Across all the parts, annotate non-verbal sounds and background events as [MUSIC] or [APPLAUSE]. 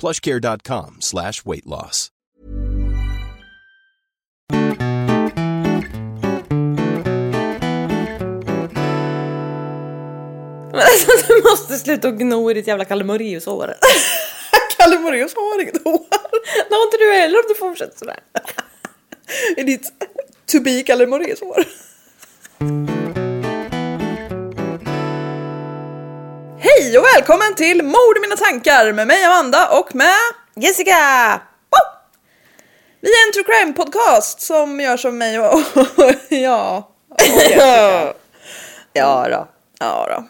plushcare.com slash weight loss. [LAUGHS] Du måste sluta gno i ditt jävla Kalle Moraeus-hår. [LAUGHS] Kalle Moraeus har inget hår. Det har inte du heller om du fortsätter sådär. [LAUGHS] I ditt to be Kalle Moraeus Hej och välkommen till Mord i mina tankar med mig Amanda och med Jessica! Vi är en true crime podcast som görs av mig och, och [LAUGHS] ja. Och Jessica. [LAUGHS] Ja då. ja då.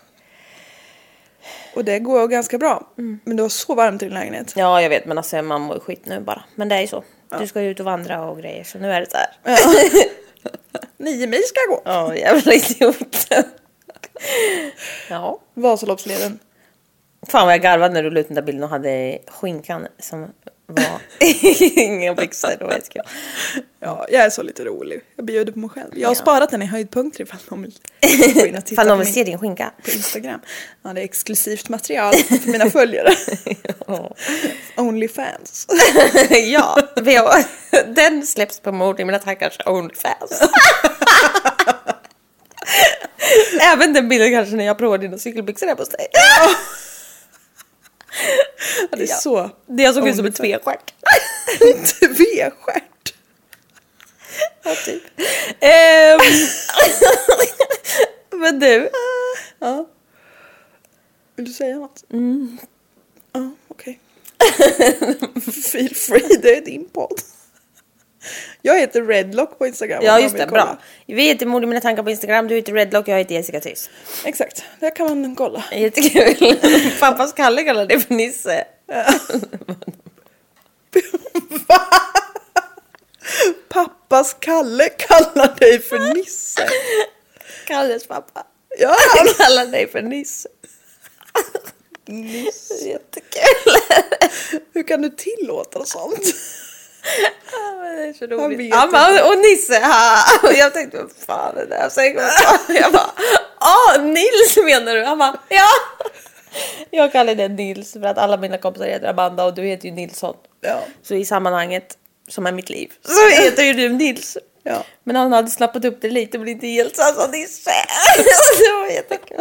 Och det går ganska bra. Men det var så varmt i din lägenhet. Ja jag vet men alltså man mår skit nu bara. Men det är ju så. Du ska ju ut och vandra och grejer så nu är det så här. [LAUGHS] Nio mil ska jag gå. Ja jävla idiot. [LAUGHS] ja. Vasaloppsleden. Fan vad jag garvade när du la ut den där bilden och hade skinkan som var [LAUGHS] inga byxor. Det var jättekul. Ja, jag är så lite rolig. Jag bjuder på mig själv. Jag har Ja. sparat den i höjdpunkter ifall någon vill gå in och [LAUGHS] titta Fan på de vill min- se din skinka. på Instagram. Ja, det är exklusivt material för mina följare. Onlyfans. ja, den släpps på mord i mina tankars Onlyfans. [LAUGHS] Även den bilden kanske när jag provar dina cykelbyxor här hos dig. Ja, det är så. Det jag såg ut som en tvestjärt. [LAUGHS] Tvestjärt. Ja, typ. Ehm, [LAUGHS] Men du. Ja. Vill du säga något? Mm. Ja, okej. Feel free, det är din podd. Jag heter Redlock på Instagram. Ja just det, bra. Vi heter mord i mina tankar på Instagram. Du heter Redlock, jag heter Jessica Tyss. Exakt, där kan man kolla. Jättekul. [LAUGHS] Pappas Kalle kallar dig för Nisse. [LAUGHS] Pappas Kalle kallar dig för Nisse. Kalles pappa. Ja, Han kallar dig för Nisse. Nisse. Jättekul. Hur kan du tillåta sånt? Är så roligt. Han bara, och Nisse, ha! Och jag tänkte, vad fan är det där? Kom jag på- jag bara, åh, Nils menar du? Han bara, ja! Jag kallar det Nils för att alla mina kompisar heter Amanda och du heter ju Nilsson. Ja. Så i sammanhanget, som är mitt liv, [LAUGHS] så heter ju du Nils. Ja. Men han hade snappat upp det lite men inte helt så han sa Nisse. [LAUGHS] Det var jättekul.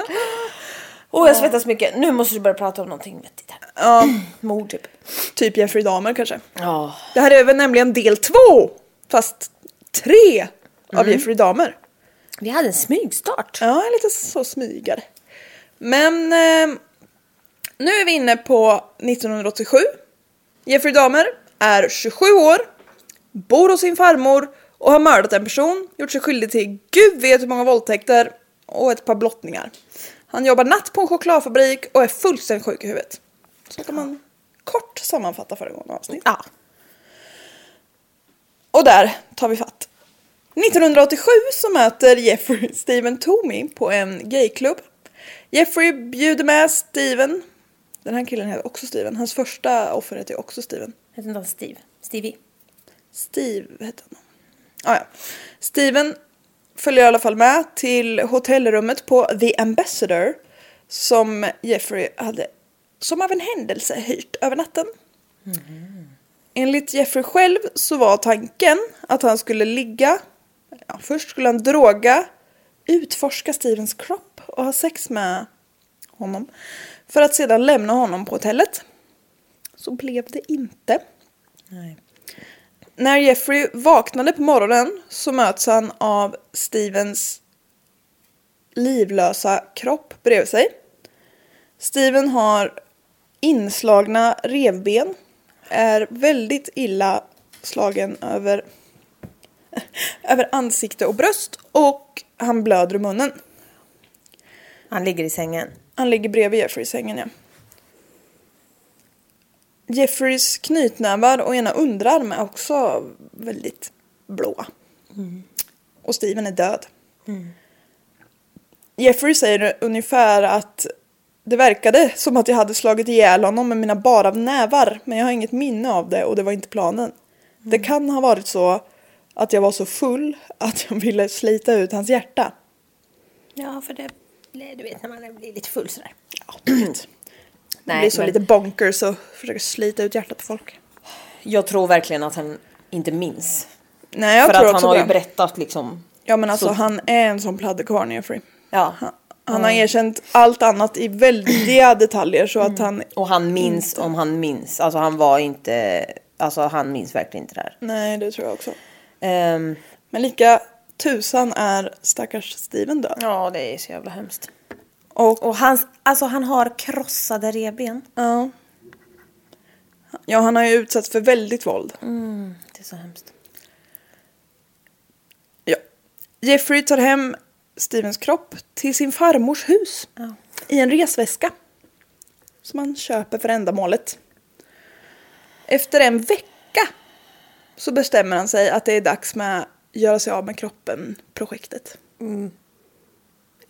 Åh jag svettas mycket. Nu måste du börja prata om någonting vettigt här. ja, [CLEARS THROAT] Mord typ. typ Jeffrey Dahmer kanske. Ja. Det här är väl nämligen del två, fast tre av Mm. Jeffrey Dahmer. Vi hade en smygstart. Ja, lite så smygare. Men eh, nu är vi inne på 1987. Jeffrey Dahmer är 27 år, bor hos sin farmor och har mördat en person, gjort sig skyldig till gud vet hur många våldtäkter och ett par blottningar. Han jobbar natt på en chokladfabrik och är fullständigt sjuk i huvudet. Så kan man kort sammanfatta föregående avsnitt. Ja. Och där tar vi fatt. 1987 så möter Jeffrey [LAUGHS] Steven Toomey på en gayklubb. Jeffrey bjuder med Steven. Den här killen heter också Steven. Hans första offer heter ju också Steven. Heter inte han Steve? Stevie. Steve hette han. Ah, ja. Steven följer i alla fall med till hotellrummet på The Ambassador som Jeffrey hade som av en händelse hyrt över natten. Enligt Jeffrey själv så var tanken att han skulle ligga, ja, först skulle han droga, utforska Stevens kropp och ha sex med honom för att sedan lämna honom på hotellet. Så blev det inte. Nej. När Jeffrey vaknade på morgonen så möts han av Stevens livlösa kropp bredvid sig. Steven har inslagna revben, är väldigt illa slagen över, [LAUGHS] över ansikte och bröst och han blöder i munnen. Han ligger i sängen. Han ligger bredvid Jeffrey i sängen, ja. Jeffreys knytnävar och ena underarm är också väldigt blåa. Och Steven är död. Jeffrey säger ungefär att det verkade som att jag hade slagit ihjäl honom med mina bara nävar men jag har inget minne av det och det var inte planen. Det kan ha varit så att jag var så full att jag ville slita ut hans hjärta. Ja, för det, du vet när man blir lite full sådär. Ja, Nej, blir så men- lite bonkers och försöker slita ut hjärtat på folk. Jag tror verkligen att han inte minns. Nej, jag för tror att han har ju berättat liksom. Ja men alltså Så- han är en sån pladderkvarn Jeffrey. Ja. Han, han har erkänt allt annat i väldiga [CLEARS THROAT] detaljer så Mm. att han... Och han minns om han minns. Alltså han var inte, alltså han minns verkligen inte det här. Nej det tror jag också. Ehm, Men lika tusan är stackars Steven död. ja, det är så jävla hemskt. Och Och han, alltså han har krossade revben. ja. Ja han har ju utsatts för väldigt våld. Det är så hemskt. Ja. Jeffrey tar hem Stevens kropp till sin farmors hus. Ja. I en resväska. Som han köper för ändamålet. Efter en vecka så bestämmer han sig att det är dags med göra sig av med kroppen-projektet.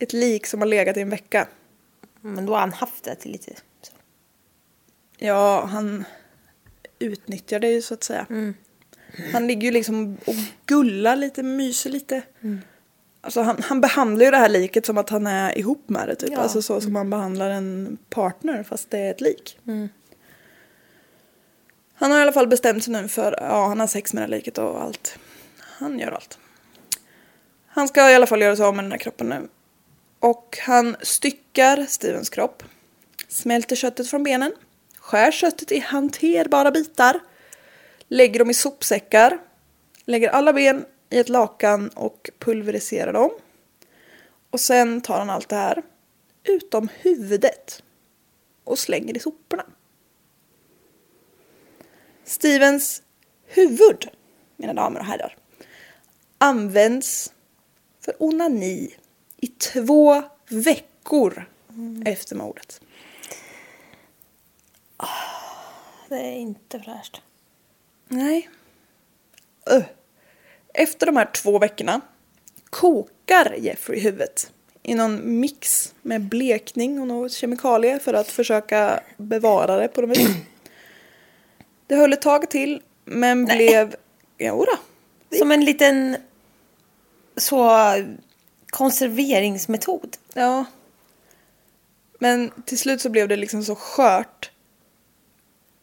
Ett lik som har legat i en vecka. Men då har han haft det till lite så. Ja, han utnyttjar det ju så att säga. Han ligger ju liksom och gullar lite, myser lite. Alltså han, han behandlar ju det här liket som att han är ihop med det typ. Ja. Alltså så som man behandlar en partner fast det är ett lik. Han har i alla fall bestämt sig nu för, ja han har sex med det här liket och allt. Han gör allt. Han ska i alla fall göra sig av med den här kroppen nu. Och han styckar Stevens kropp. Smälter köttet från benen. Skär köttet i hanterbara bitar. Lägger dem i sopsäckar. Lägger alla ben i ett lakan och pulveriserar dem. Och sen tar han allt det här, utom huvudet, och slänger i soporna. Stevens huvud, mina damer och herrar, används för onani i två veckor efter mordet. Det är inte fräscht. Nej. Efter de här två veckorna kokar Jeffrey huvudet i någon mix med blekning och något kemikalie för att försöka bevara det på något vis. [CLEARS THROAT] Det höll ett tag till men Nej. blev... Jodå. Som en liten så konserveringsmetod. Ja. Men till slut så blev det liksom så skört.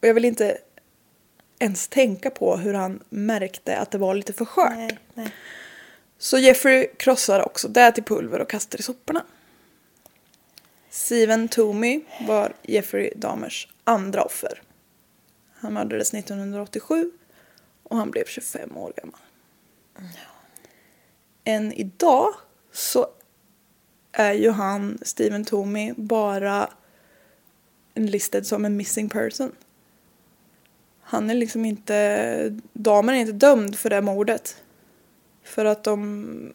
Och jag vill inte ens tänka på hur han märkte att det var lite för skört. Nej, nej. Så Jeffrey krossar också det till pulver och kastar i soporna. Steven Toomey var Jeffrey Dahmers andra offer. Han mördades 1987 och han blev 25 år gammal. Än idag så är ju han, Steven Toomey, bara listed som en missing person. Han är liksom inte, damen är inte dömd för det mordet. För att de...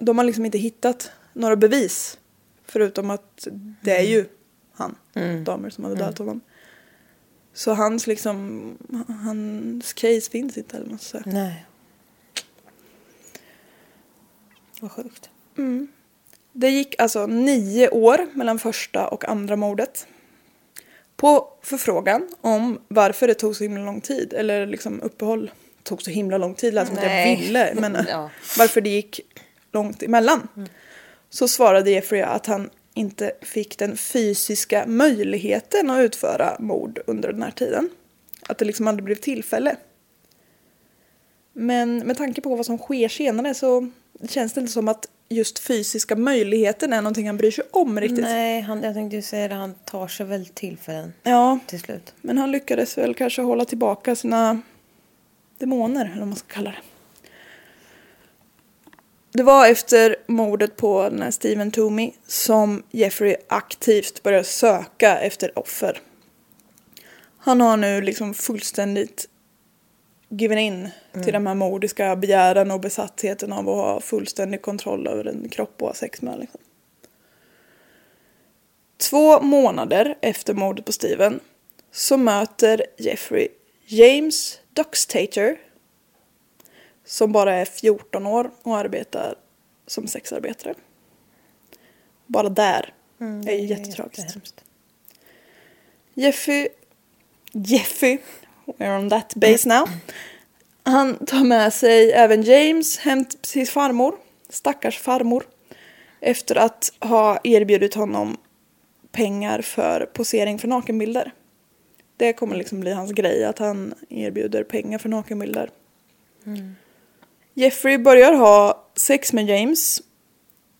De har liksom inte hittat några bevis. Förutom att det är ju han, damer som hade dödat honom. Så hans liksom, hans case finns inte eller något så. Nej. Vad sjukt. Det gick alltså nio år mellan första och andra mordet. På förfrågan om varför det tog så himla lång tid, eller liksom uppehåll tog så himla lång tid, lät som att jag ville, men [LAUGHS] Ja. varför det gick långt emellan. Så svarade Jeffrey att han inte fick den fysiska möjligheten att utföra mord under den här tiden. Att det liksom aldrig blev tillfälle. Men med tanke på vad som sker senare så känns det inte som att just fysiska möjligheten är någonting han bryr sig om riktigt. Nej, han, jag tänkte ju säga det. Han tar sig väl tillfällen Ja, till slut. men han lyckades väl kanske hålla tillbaka sina demoner, eller vad man ska kalla det. Det var efter mordet på den här Steven Toomey som Jeffrey aktivt började söka efter offer. Han har nu liksom fullständigt given in till de här mordiska begären och besattheten av att ha fullständig kontroll över en kropp och ha sex med. Liksom. Två månader efter mordet på Steven så möter Jeffrey James Doxtator som bara är 14 år och arbetar som sexarbetare. Bara där är ju jättetragiskt. jättehemskt. Jeffy, Jeffy, we're on that base now. Han tar med sig även James hem till sin farmor, stackars farmor. Efter att ha erbjudit honom pengar för posering för nakenbilder. Det kommer liksom bli hans grej, att han erbjuder pengar för nakenbilder. Jeffrey börjar ha sex med James.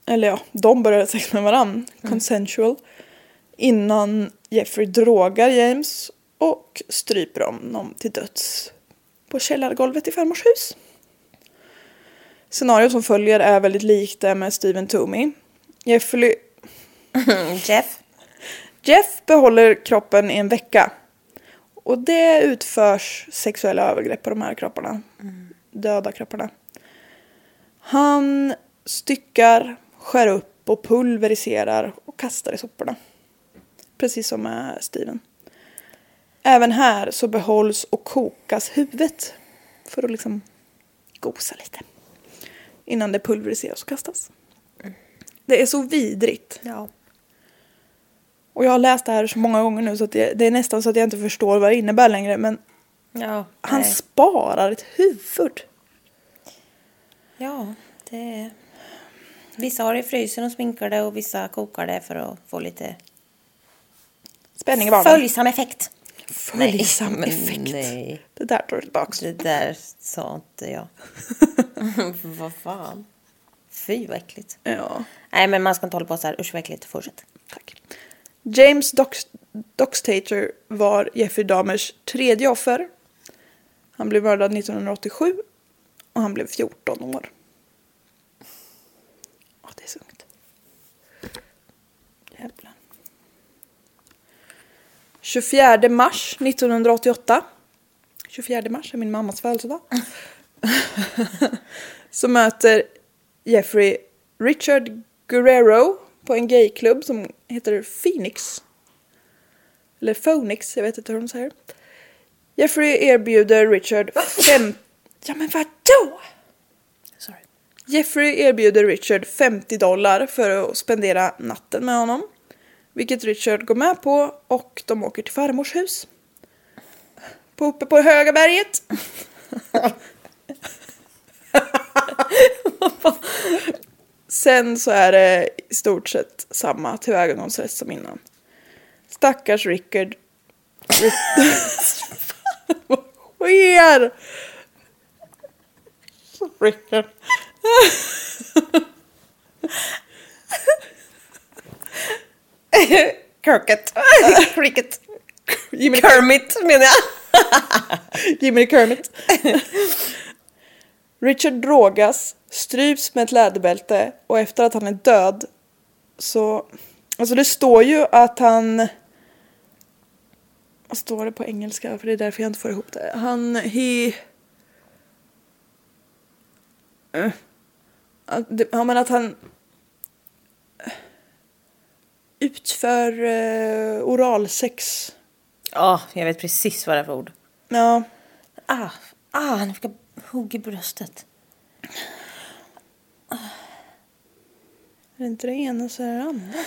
Eller ja, de börjar ha sex med varann. Consensual. Innan Jeffrey drogar James och stryper honom till döds på källargolvet i farmors hus. Scenariot som följer är väldigt likt det med Steven Toomey. Jeffrey, [LAUGHS] Jeff. Jeff behåller kroppen i en vecka. Och det utförs sexuella övergrepp på de här kropparna. Döda kropparna. Han styckar, skär upp och pulveriserar och kastar i soporna. Precis som med Steven. Även här så behålls och kokas huvudet. För att liksom gosa lite. Innan det pulveriseras och kastas. Det är så vidrigt. Ja. Och jag har läst det här så många gånger nu så att det, det är nästan så att jag inte förstår vad det innebär längre. Men Ja, han nej. sparar ett huvud. ja, det är... Vissa har det i frysen och sminkar det och vissa kokar det för att få lite Spänning i vardagen. följsam effekt. Följsam Nej, effekt. Nej, Det där tar du tillbaks. det där sa inte jag. [LAUGHS] vad fan. Fy vad äckligt. Ja, Nej men man ska inte hålla på så här. Usch vad äckligt. Fortsätt. tack. James Dox, Doxtator var Jeffrey Dahmers tredje offer. Han blev mördad 1987 och han blev 14 år. Ja, det är så ungt. Jävlar. 24 mars 1988. 24 mars är min mammas födelsedag. så möter Jeffrey Richard Guerrero på en gayklubb som heter Phoenix. Eller Phoenix, jag vet inte hur de säger. Jeffrey erbjuder Richard fem... Ja men vadå? Sorry. Jeffrey erbjuder Richard 50 dollar för att spendera natten med honom. Vilket Richard går med på och de åker till farmors hus. På uppe på höga berget. [LAUGHS] Sen så är det i stort sett samma tillvägagångssätt som innan. Stackars Rickard. Vad sker? Rickard. [LAUGHS] Kirket. Cricket. [LAUGHS] Jimmy Kermit menar jag. [LAUGHS] Jimmy Kermit. Richard drogas, stryps med ett läderbälte och efter att han är död så... Alltså det står ju att han... Vad står det på engelska? För det är därför jag inte får ihop det. Han... He... Eh. Att Ja men att han... eh, Utför uh, oralsex. Ja, jag vet precis vad det är för ord. Ja. Ah, ah, han fick hugg i bröstet. Är det inte det ena så är det andra.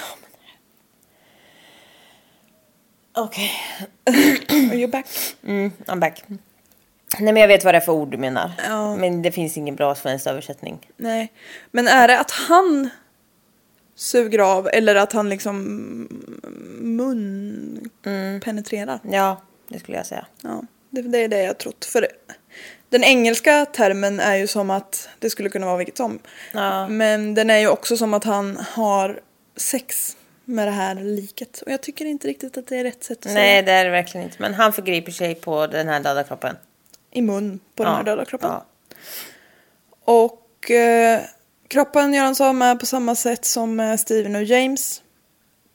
Okej. Are you back? Mm, I'm back. Nej men jag vet vad det är för ord du menar. Ja. Men det finns ingen bra svensk översättning. Nej. Men är det att han suger av eller att han liksom mun penetrerar? Ja, det skulle jag säga. Ja, det, det är det jag trott. För den engelska termen är ju som att det skulle kunna vara vilket som. Ja. Men den är ju också som att han har sex med det här liket. Och jag tycker inte riktigt att det är rätt sätt att Nej säga. det är det verkligen inte. Men han förgriper sig på den här döda kroppen. I mun på den Ja, här döda kroppen. ja. Och eh, kroppen gör han sig av med på samma sätt som eh, Steven och James.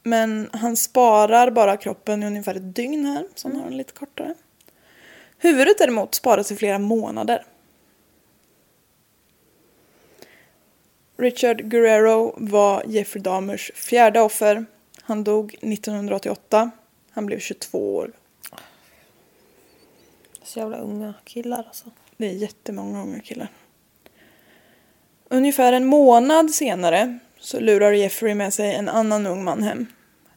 Men han sparar bara kroppen i ungefär ett dygn här, så han har den lite kortare. Huvudet däremot sparas i flera månader. Richard Guerrero var Jeffrey Dahmers fjärde offer. Han dog 1988. Han blev 22 år. Så jävla unga killar alltså. Det är jättemånga unga killar. Ungefär en månad senare så lurar Jeffrey med sig en annan ung man hem.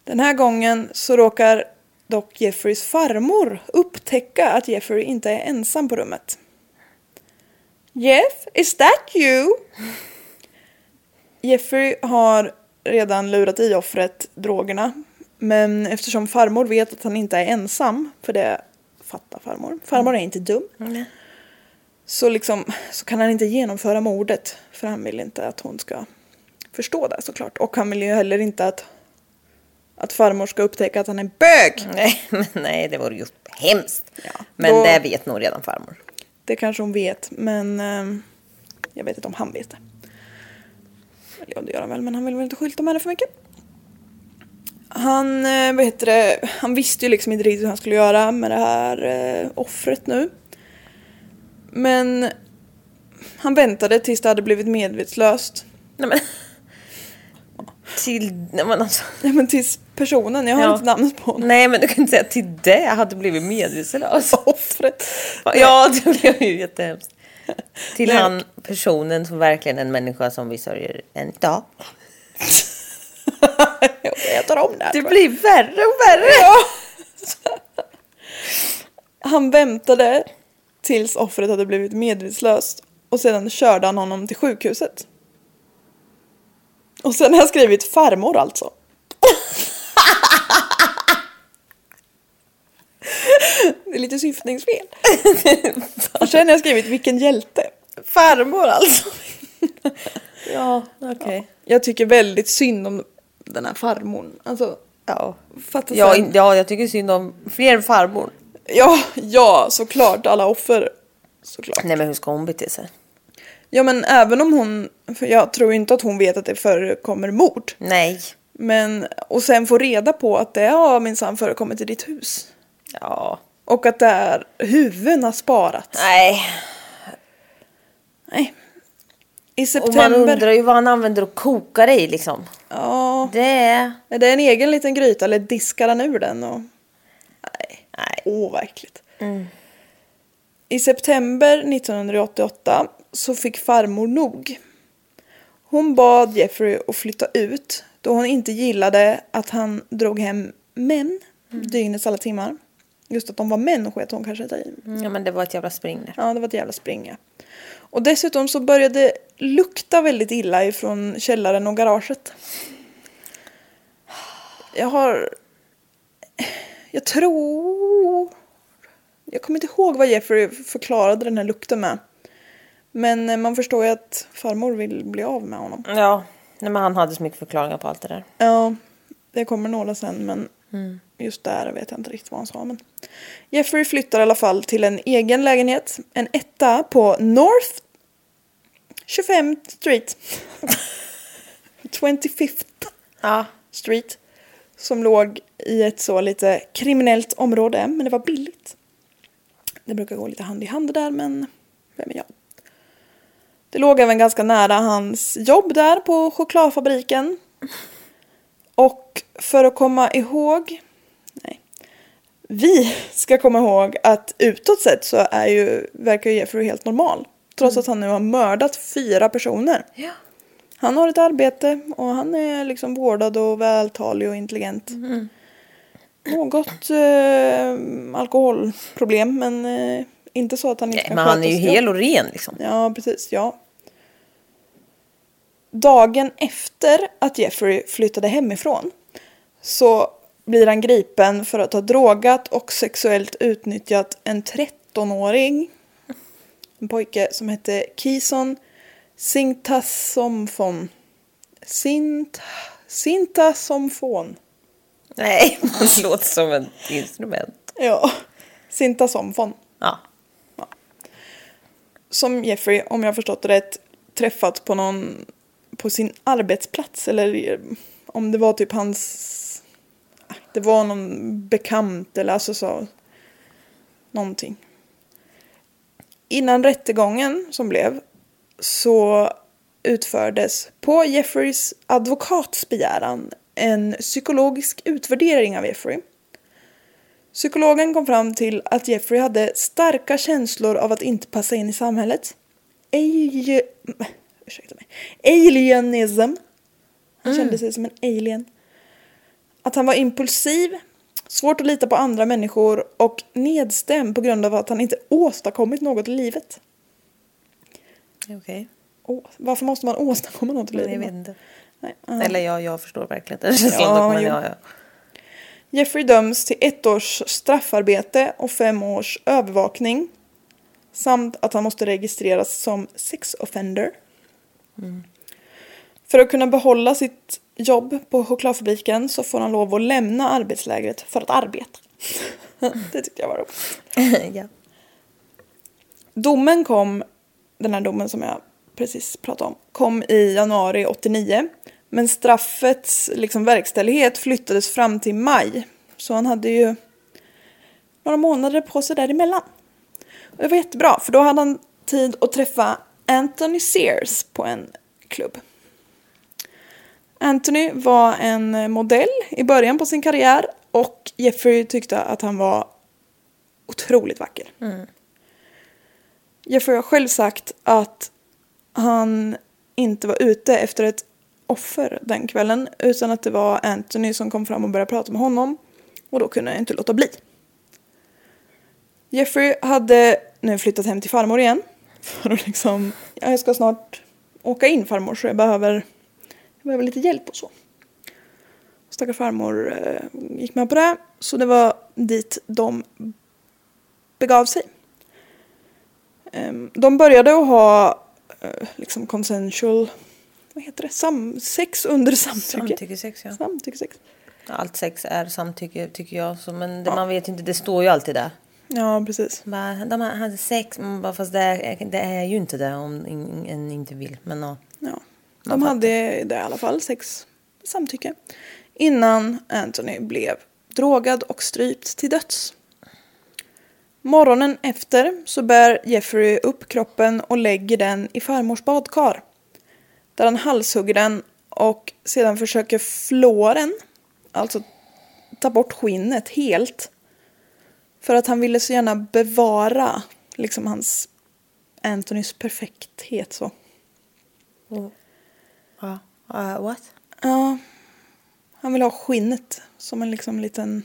Den här gången så råkar dock Jeffreys farmor upptäcka att Jeffrey inte är ensam på rummet. Jeff, is that you? Jeffrey har redan lurat i offret drogerna. Men eftersom farmor vet att han inte är ensam, för det fattar farmor. Farmor är inte dum. Så, liksom, så kan han inte genomföra mordet. För han vill inte att hon ska förstå det såklart. Och han vill ju heller inte att, att farmor ska upptäcka att han är bög. [LAUGHS] Nej, men nej det vore ju hemskt. Ja, men då- det vet nog redan farmor. Det kanske hon vet, men ehm, jag vet inte om han vet det. Eller ja, det gör han väl, men han vill väl inte skylta med det för mycket. Han, eh, vad heter det, han visste ju liksom inte riktigt hur han skulle göra med det här eh, offret nu. Men han väntade tills det hade blivit medvetslöst. Nej men. Till, nej men alltså. Ja men tills personen, jag har Ja. inte namnet på honom. Nej men du kan inte säga till det hade blivit medvetslös. Offret. Ja det blev ju jättehemskt. Till Nej. han personen som verkligen är en människa som vi sörjer än idag. [LAUGHS] jag tar om det här. Det blir värre och värre. Han väntade tills offret hade blivit medvetslöst och sedan körde han honom till sjukhuset. Och sen har jag skrivit farmor alltså. Det är lite syftningsfel. Och sen har jag skrivit vilken hjälte. Farmor alltså. ja okej. Jag tycker väldigt synd om den här farmorn. Alltså, Ja. Ja, sen. ja jag tycker synd om fler farmor. Ja, ja, såklart. Alla offer. Såklart. Nej men hur ska hon bete sig? Ja, men även om hon... För jag tror inte att hon vet att det förekommer mord. Nej. Men, och sen få reda på att det har minsann förekommit i ditt hus. Ja. Och att det är huvuden har sparats. Nej. Nej. I Och man september. undrar ju vad han använder att koka det i liksom. Ja. Det är... Är det en egen liten gryta eller diskar han ur den? Och... Nej. Nej. Åh, vad äckligt. I september 1988 så fick farmor nog. Hon bad Jeffrey att flytta ut då hon inte gillade att han drog hem män dygnets alla timmar. Just att de var män sket hon kanske i. Ja men det var ett jävla spring där. Ja, det var ett jävla springa. Och dessutom så började det lukta väldigt illa ifrån källaren och garaget. Jag har... Jag tror... Jag kommer inte ihåg vad Jeffrey förklarade den här lukten med. Men eh, man förstår ju att farmor vill bli av med honom. Ja. Nej men han hade så mycket förklaringar på allt det där. Ja, det kommer några sen men just där vet jag inte riktigt vad han sa. Men Jeffrey flyttar i alla fall till en egen lägenhet. En etta på North 25 Street. [LAUGHS] 25th Ja. Street. Som låg i ett så lite kriminellt område men det var billigt. Det brukar gå lite hand i hand där men vem är jag? Det låg även ganska nära hans jobb där på chokladfabriken. Och för att komma ihåg... Nej. Vi ska komma ihåg att utåt sett så är ju, verkar ju Jeffrey helt normal. Trots att han nu har mördat fyra personer. Ja. Han har ett arbete och han är liksom vårdad och vältalig och intelligent. Något eh, alkoholproblem men eh, inte så att han inte Nej, kan men han är ju jobb. hel och ren liksom. Ja, precis. Ja. Dagen efter att Jeffrey flyttade hemifrån så blir han gripen för att ha drogat och sexuellt utnyttjat en 13-åring. En pojke som hette Kison Sintasomfon. Sint... Sintasomfon. Nej, [LAUGHS] det låter som ett instrument. Ja, Sintasomfon. Ja. som Jeffrey, om jag förstått det rätt, träffat på någon på sin arbetsplats eller om det var typ hans, det var någon bekant eller alltså så, någonting. Innan rättegången som blev så utfördes på Jeffreys advokats begäran en psykologisk utvärdering av Jeffrey. Psykologen kom fram till att Jeffrey hade starka känslor av att inte passa in i samhället. Alien... Ursäkta mig. Alienism. Han kände sig som en alien. Att han var impulsiv, svårt att lita på andra människor och nedstämd på grund av att han inte åstadkommit något i livet. Okej. Åh, varför måste man åstadkomma något i livet? Jag vet inte. Ja. Eller ja, jag förstår verkligen den känslan Ja, men ja, ja. Jeffrey döms till ett års straffarbete och fem års övervakning. Samt att han måste registreras som sex offender. För att kunna behålla sitt jobb på chokladfabriken så får han lov att lämna arbetslägret för att arbeta. [LAUGHS] det tyckte jag var roligt. [LAUGHS] ja. Domen kom, den här domen som jag precis pratade om, kom i januari 89. Men straffets liksom, verkställighet flyttades fram till maj. Så han hade ju några månader på sig däremellan. Och det var jättebra, för då hade han tid att träffa Anthony Sears på en klubb. Anthony var en modell i början på sin karriär och Jeffrey tyckte att han var otroligt vacker. Jeffrey har själv sagt att han inte var ute efter ett offer den kvällen utan att det var Anthony som kom fram och började prata med honom och då kunde jag inte låta bli. Jeffrey hade nu flyttat hem till farmor igen för att liksom, ja, jag ska snart åka in farmor så jag behöver, jag behöver lite hjälp och så. Stackars farmor eh, gick med på det så det var dit de begav sig. Ehm, de började att ha liksom consensual, vad heter det, Sam, sex under samtycke. Samtyckesex, ja. Samtyckesex. Allt sex är samtycke tycker jag. Så, men det, man vet ju inte, det står ju alltid där. Ja, precis. Bara, de hade sex, man bara, fast det är, det är ju inte det om en inte vill. Men ja. Ja. De hade det i alla fall, sex samtycke. Innan Anthony blev drogad och strypt till döds. Morgonen efter så bär Jeffrey upp kroppen och lägger den i farmors badkar. Där han halshugger den och sedan försöker flå den. Alltså ta bort skinnet helt. För att han ville så gärna bevara liksom hans Anthonys perfekthet så. Ja. Uh, what? Ja. Han vill ha skinnet som en liksom liten,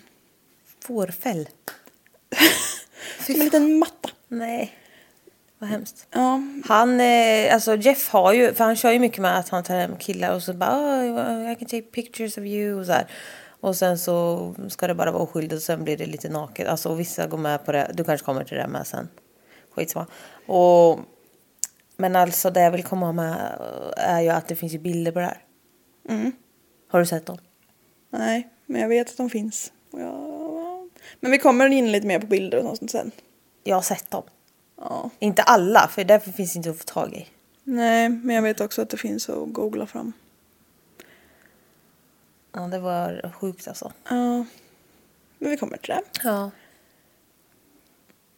Fårfäll? [LAUGHS] som en liten matta. Nej. Vad hemskt. Ja, Han, eh, alltså Jeff har ju, för han kör ju mycket med att han tar hem killar och så bara oh, I can take pictures of you och så här. Och sen så ska det bara vara oskyldigt och sen blir det lite naket. Alltså och vissa går med på det. Du kanske kommer till det med sen. Skitsamma. Och, men alltså det jag vill komma med är ju att det finns ju bilder på det här. Har du sett dem? nej, men jag vet att de finns. Och jag... Men vi kommer in lite mer på bilder och sånt sen. Jag har sett dem. Ja. Inte alla, för därför finns det inte att få tag i. Nej, men jag vet också att det finns att googla fram. Ja, det var sjukt alltså. Ja. Men vi kommer till det. Ja.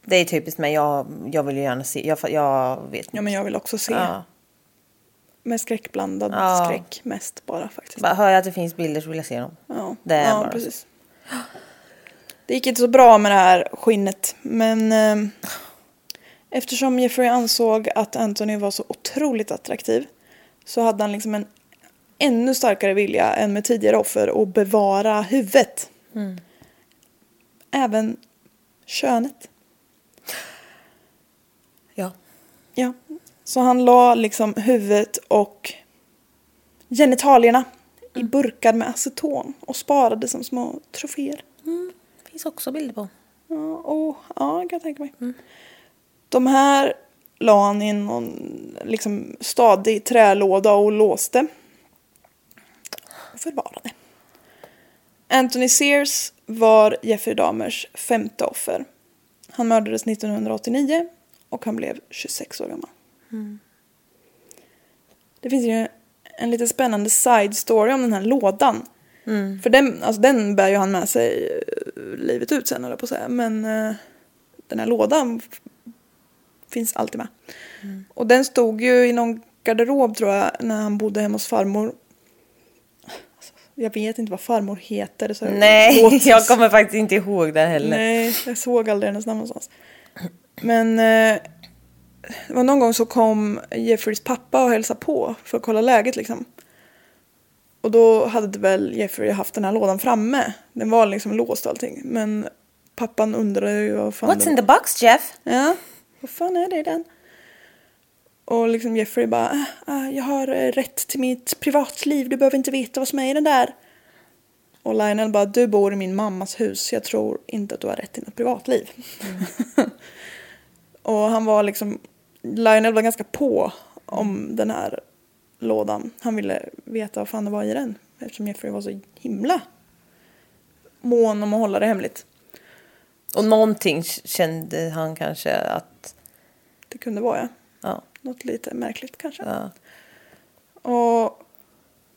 Det är typiskt mig. Jag, jag vill ju gärna se. Jag, jag vet Ja, men jag vill också se. Ja. Med skräckblandad Ja. skräck mest bara faktiskt. Bara hör jag att det finns bilder så vill jag se dem. Ja, Det är ja bara precis. Det gick inte så bra med det här skinnet, men eh, eftersom Jeffrey ansåg att Anthony var så otroligt attraktiv så hade han liksom en ännu starkare vilja än med tidigare offer att bevara huvudet. även könet. Ja. Ja. Så han la liksom huvudet och genitalierna i burkar med aceton och sparade som små troféer. Finns också bilder på. Ja, och, ja, kan jag tänka mig. De här la han i någon liksom, stadig trälåda och låste. Och förvarade. Anthony Sears var Jeffrey Dahmers femte offer. Han mördades 1989 och han blev 26 år gammal. Det finns ju en lite spännande side story om den här lådan. För den, alltså den bär ju han med sig eh, livet ut sen, eller på att säga. Men eh, den här lådan finns alltid med. Och den stod ju i någon garderob tror jag när han bodde hemma hos farmor. Alltså, jag vet inte vad farmor heter. Så Nej, låt- [LAUGHS] jag kommer faktiskt inte ihåg det heller. Nej, jag såg aldrig hennes namn någonstans. Men eh, det var någon gång så kom Jeffreys pappa och hälsade på för att kolla läget liksom. Och då hade väl Jeffrey haft den här lådan framme. Den var liksom låst och allting. Men pappan undrade ju vad fan What's det in the box Jeff? Ja, vad fan är det i den? Och liksom Jeffrey bara, "Ah, ah, jag har eh, rätt till mitt privatliv, du behöver inte veta vad som är i den där. Och Lionel bara, du bor i min mammas hus, jag tror inte att du har rätt till något privatliv. [LAUGHS] och han var liksom, Lionel var ganska på om den här lådan. Han ville veta vad fan det var i den. Eftersom Jeffrey var så himla mån om att hålla det hemligt. Och någonting kände han kanske att... Det kunde vara ja. Ja, Något lite märkligt kanske. ja. Och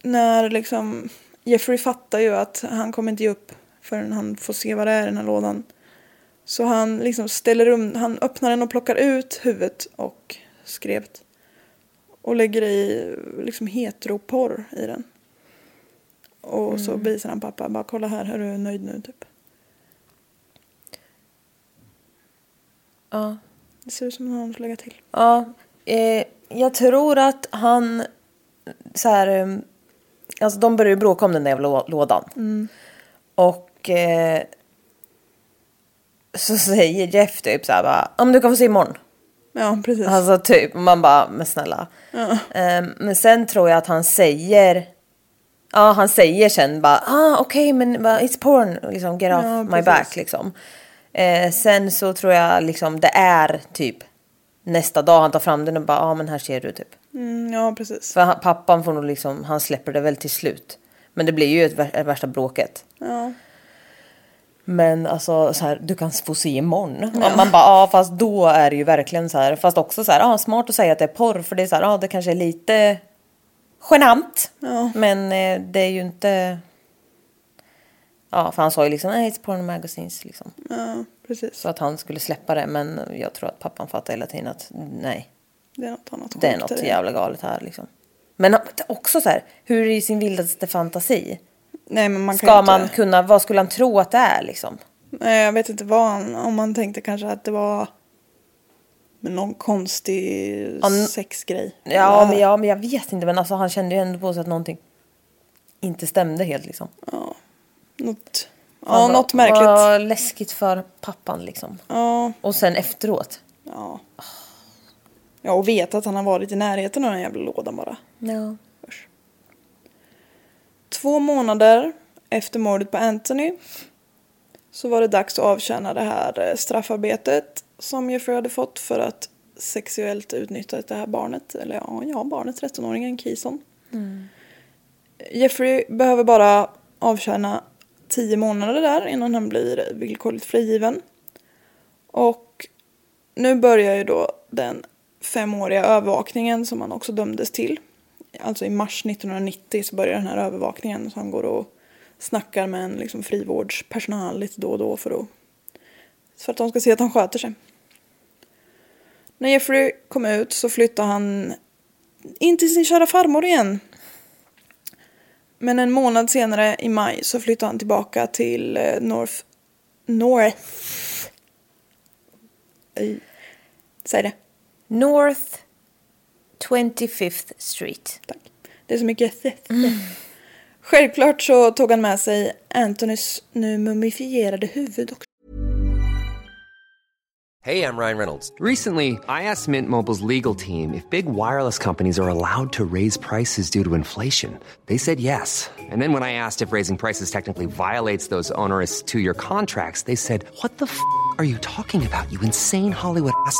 när liksom Jeffrey fattar ju att han kommer inte ge upp förrän han får se vad det är i den här lådan. Så han liksom ställer um, han öppnar den och plockar ut huvudet och skrevet. Och lägger i liksom heteroporr i den. Och så visar han pappa, bara kolla här, är du nöjd nu typ. ja. Det ser ut som han får lägga till. Ja, eh, jag tror att han så här, eh, alltså de började bråka om den där jävla lå- lådan. Och eh, så säger Jeff typ så här bara, om du kan få se imorgon. Ja, precis. Alltså typ, man bara, men snälla. Eh, men sen tror jag att han säger, ja han säger sen bara, ah okej men bara, it's porn, liksom get off Ja, my back liksom. Eh, sen så tror jag liksom det är typ nästa dag han tar fram den och bara, ja ah, men här ser du typ. Mm, ja, precis. För han, pappan får nog liksom, han släpper det väl till slut. Men det blir ju ett värsta bråket. Ja. Men alltså så här, du kan få se imorgon. Och man bara, ja fast då är det ju verkligen så här. Fast också så här, ja smart att säga att det är porr. För det är så här, ja det kanske är lite genant. Ja. Men eh, det är ju inte... Ja, för han sa ju liksom, nej it's porn magazines liksom. ja, precis. Så att han skulle släppa det. Men jag tror att pappan fattar hela tiden att nej, Det är något annat det är något jävla galet här liksom. Men också så här, hur i sin vildaste fantasi Nej, men man kan ska inte... man kunna, vad skulle han tro att det är liksom? Nej, jag vet inte vad han... Om man tänkte kanske att det var någon konstig Han- sexgrej. Ja, men, ja, men jag vet inte. Men alltså, han kände ju ändå på sig att någonting inte stämde helt liksom. Ja, något, ja, Han bara, något märkligt. Vad läskigt för pappan liksom. Ja, Och sen efteråt. ja. Ja, och veta att han har varit i närheten av den jävla lådan bara. Ja. Två månader efter mordet på Anthony så var det dags att avtjäna det här eh, straffarbetet som Jeffrey hade fått för att sexuellt utnyttja det här barnet. Eller ja, ja barnet, 13-åringen Kison. Jeffrey behöver bara avtjäna 10 månader där innan han blir villkorligt frigiven. Och nu börjar ju då den femåriga övervakningen som han också dömdes till. Alltså i mars 1990 så börjar den här övervakningen så han går och snackar med en liksom frivårdspersonal lite då och då för att, för att de ska se att han sköter sig. När Jeffrey kom ut så flyttade han in till sin kära farmor igen. Men en månad senare i maj så flyttade han tillbaka till eh, North... North... Säg det. North 25th Street. Tack. Det är så mycket Självklart så tog han med sig Antonys nu mumifierade huvud också. Hey, I'm Ryan Reynolds. Recently, I asked Mint Mobile's legal team if big wireless companies are allowed to raise prices due to inflation. They said yes. And then when I asked if raising prices technically violates those onerous two year contracts, they said, What the f are you talking about, you insane Hollywood ass?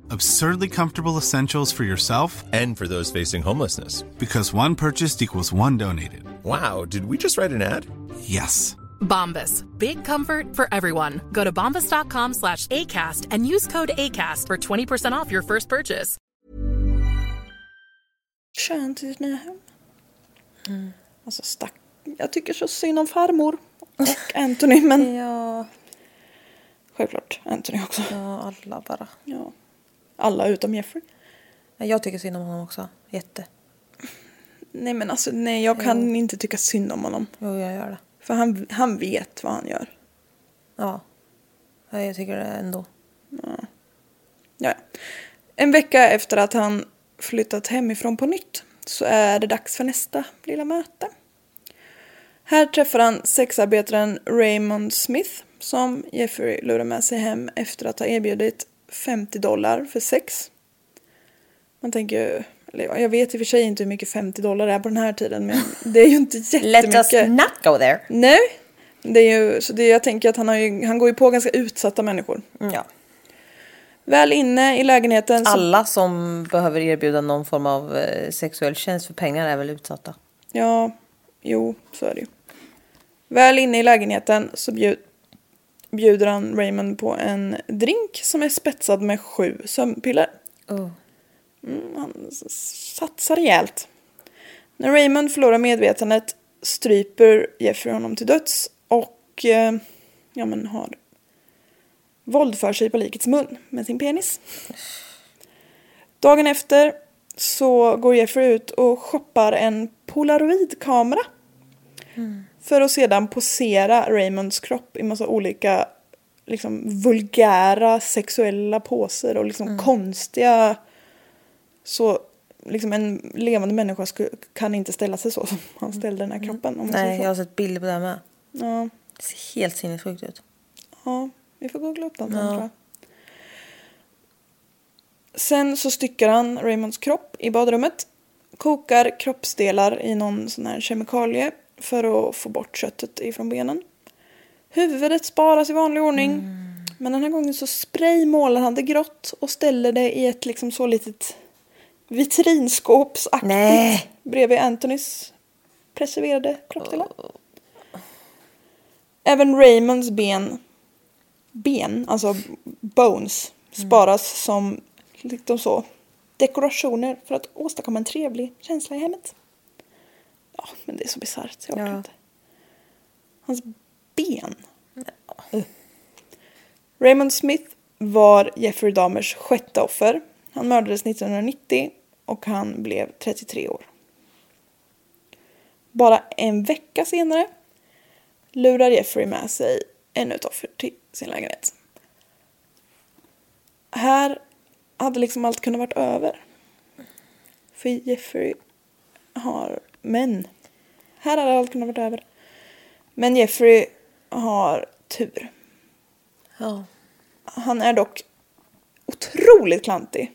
Absurdly comfortable essentials for yourself And for those facing homelessness. because one purchased equals one donated. Wow, did we just write an ad? Yes. Bombas. Big comfort for everyone. Go to bombas.com slash ACAST and use code ACAST for 20% off your first purchase. Kön till sitt nya hem. Mm. Alltså stack... Jag tycker så synd om farmor. Och [LAUGHS] Anthony men Ja, självklart Anthony också. ja, alla bara. Ja. Alla utom Jeffrey. Ja, Jag tycker synd om honom också. Jätte. Nej men alltså nej jag kan inte tycka synd om honom. Jo, jag gör det. För han, han vet vad han gör. Ja. Ja, Jag tycker det ändå. Ja. En vecka efter att han flyttat hemifrån på nytt så är det dags för nästa lilla möte. Här träffar han sexarbetaren Raymond Smith som Jeffrey lurar med sig hem efter att ha erbjudit 50 dollar för sex. Man tänker ju, eller jag vet i och för sig inte hur mycket 50 dollar är på den här tiden men det är ju inte jättemycket. [LAUGHS] Let us not go there. Nej, det är ju, så det, jag tänker att han, har ju, han går ju på ganska utsatta människor. Ja. Väl inne i lägenheten så Alla som behöver erbjuda någon form av eh, sexuell tjänst för pengar är väl utsatta. Ja, jo, så är det ju. Väl inne i lägenheten så bjud, bjuder han Raymond på en drink som är spetsad med sju sömnpiller. Oh. Mm, han satsar rejält. När Raymond förlorar medvetandet stryper Jeffrey honom till döds och eh, ja, men har våldför sig på likets mun med sin penis. Dagen efter så går Jeffrey ut och shoppar en polaroidkamera. För att sedan posera Raymonds kropp i massa olika liksom, vulgära sexuella poser och liksom konstiga så liksom en levande människa sku, kan inte ställa sig så som han ställde den här kroppen. Om Nej, jag har sett bilder på det här med. ja, Det ser helt sinnessjukt ut. ja, vi får googla upp den sen Ja. tror jag. Sen så styckar han Raymonds kropp i badrummet. Kokar kroppsdelar i någon sån här kemikalie för att få bort köttet ifrån benen. Huvudet sparas i vanlig ordning. Men den här gången så spraymålar han det grått och ställer det i ett liksom så litet vitrinskåpsaktigt Nej. bredvid Antonys preserverade kroppsdelar. Även Raymonds ben, ben, alltså bones, sparas som liksom så dekorationer för att åstadkomma en trevlig känsla i hemmet. Ja, men det är så bisarrt. Jag orkar Ja. inte. Hans ben. Uh. Raymond Smith var Jeffrey Dahmers sjätte offer. Han mördades 1990 och han blev 33 år. Bara en vecka senare lurar Jeffrey med sig ännu ett offer till sin lägenhet. Här hade liksom allt kunnat varit över. För Jeffrey har män. Här hade allt kunnat varit över. Men Jeffrey har tur. Ja. Han är dock otroligt klantig.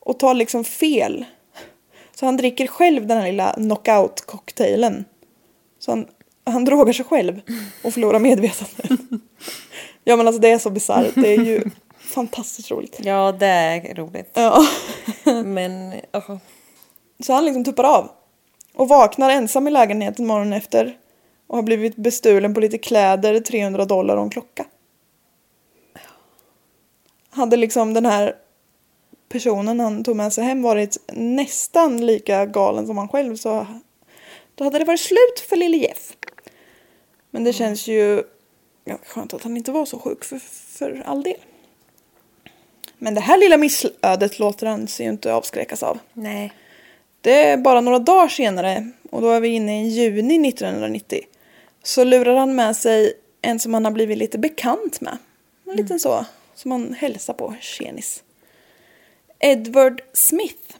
Och tar liksom fel. Så han dricker själv den här lilla knockout-cocktailen. Så han, han drogar sig själv och förlorar medvetandet. ja men alltså det är så bisarrt. Det är ju [LAUGHS] fantastiskt roligt. ja, det är roligt. Ja. Men, oh. Så han liksom tuppar av. Och vaknar ensam i lägenheten morgonen efter. Och har blivit bestulen på lite kläder, 300 dollar och en klocka. Hade liksom den här personen han tog med sig hem varit nästan lika galen som han själv så då hade det varit slut för lille Jeff. Men det känns ju ja, skönt att han inte var så sjuk för, för all del. Men det här lilla missödet låter han sig ju inte avskräckas av. Nej. Det är bara några dagar senare, och då är vi inne i juni 1990, så lurar han med sig en som han har blivit lite bekant med. En liten så, som han hälsar på, tjenis. Edward Smith.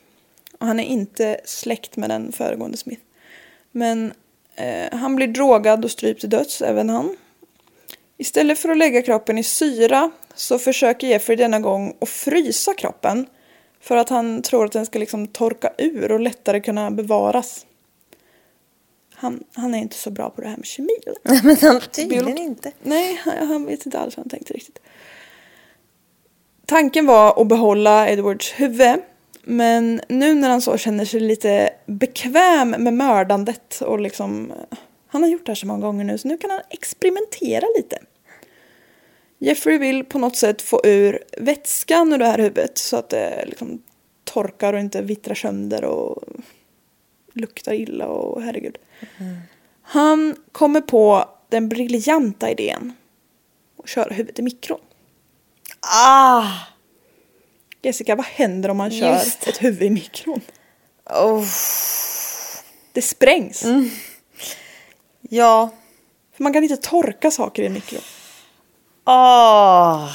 Och han är inte släkt med den föregående Smith. Men eh, han blir drogad och strypt till döds, även han. Istället för att lägga kroppen i syra så försöker Jeffrey denna gång att frysa kroppen. För att han tror att den ska liksom torka ur och lättare kunna bevaras. Han, han är inte så bra på det här med kemi. [LAUGHS] Men han tydligen inte. Nej, han, han vet inte alls vad han tänkte riktigt. Tanken var att behålla Edwards huvud. Men nu när han så känner sig lite bekväm med mördandet och liksom... Han har gjort det här så många gånger nu så nu kan han experimentera lite. Jeffrey vill på något sätt få ur vätskan ur det här huvudet så att det liksom torkar och inte vittrar sönder och luktar illa och herregud. Han kommer på den briljanta idén att köra huvudet i mikron. Ah! Jessica, vad händer om man kör Just det. ett huvud i mikron? Oh. Det sprängs. Ja. För man kan inte torka saker i en Ah.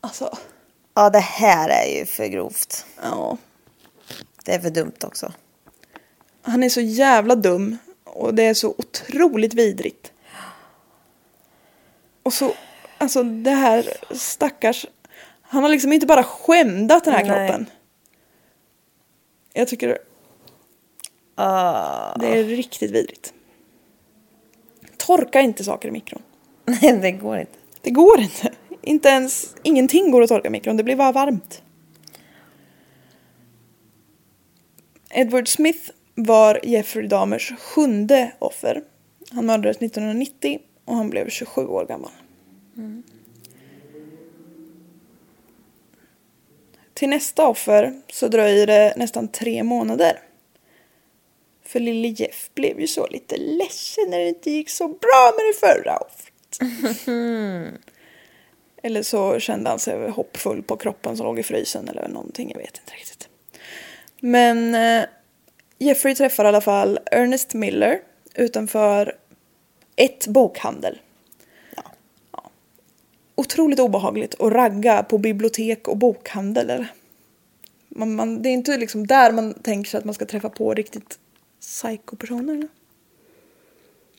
Alltså, Ja, det här är ju för grovt. ja. Det är för dumt också. Han är så jävla dum och det är så otroligt vidrigt. Och så, alltså det här stackars... Han har liksom inte bara skämdat den här Nej. kroppen. Jag tycker Ah. det är riktigt vidrigt. Torka inte saker i mikron. [LAUGHS] Nej, det går inte. Det går inte. Inte ens, ingenting går att torka i mikron, det blir bara varmt. Edward Smith var Jeffrey Dahmers sjunde offer. Han mördades 1990 och han blev 27 år gammal. Till nästa offer så dröjer det nästan tre månader. För lille Jeff blev ju så lite ledsen när det inte gick så bra med det förra offret. [LAUGHS] Eller så kände han sig hoppfull på kroppen som låg i frysen eller någonting, jag vet inte riktigt. Men eh, Jeffrey träffar i alla fall Ernest Miller utanför ett bokhandel. Ja. Otroligt obehagligt att ragga på bibliotek och bokhandel. Man, man, det är inte liksom där man tänker sig att man ska träffa på riktigt psykopersoner. eller?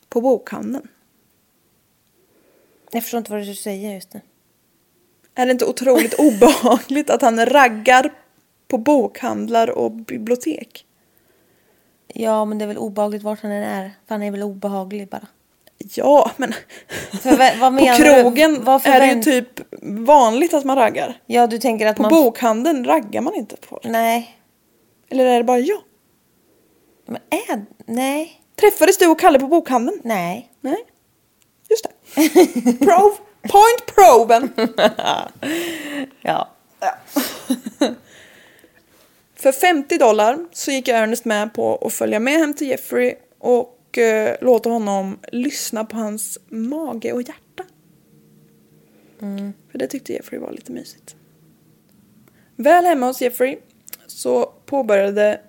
På bokhandeln. Jag förstår inte vad du säger just nu. Är det inte otroligt [LAUGHS] obehagligt att han raggar på bokhandlar och bibliotek? Ja, men det är väl obehagligt vart han än är. För han är väl obehaglig bara. Ja, men [LAUGHS] För vad, vad [LAUGHS] på menar krogen du? Vad är det ju typ vanligt att man raggar. Ja, du tänker att På man... bokhandeln raggar man inte på folk. Nej. Eller är det bara jag? Men är... Nej. Träffades du och Kalle på bokhandeln? Nej. Nej. Just det. Prov. Point proven. [LAUGHS] Ja. För 50 dollar så gick Ernest med på att följa med hem till Jeffrey och eh, låta honom lyssna på hans mage och hjärta. För det tyckte Jeffrey var lite mysigt. Väl hemma hos Jeffrey så påbörjade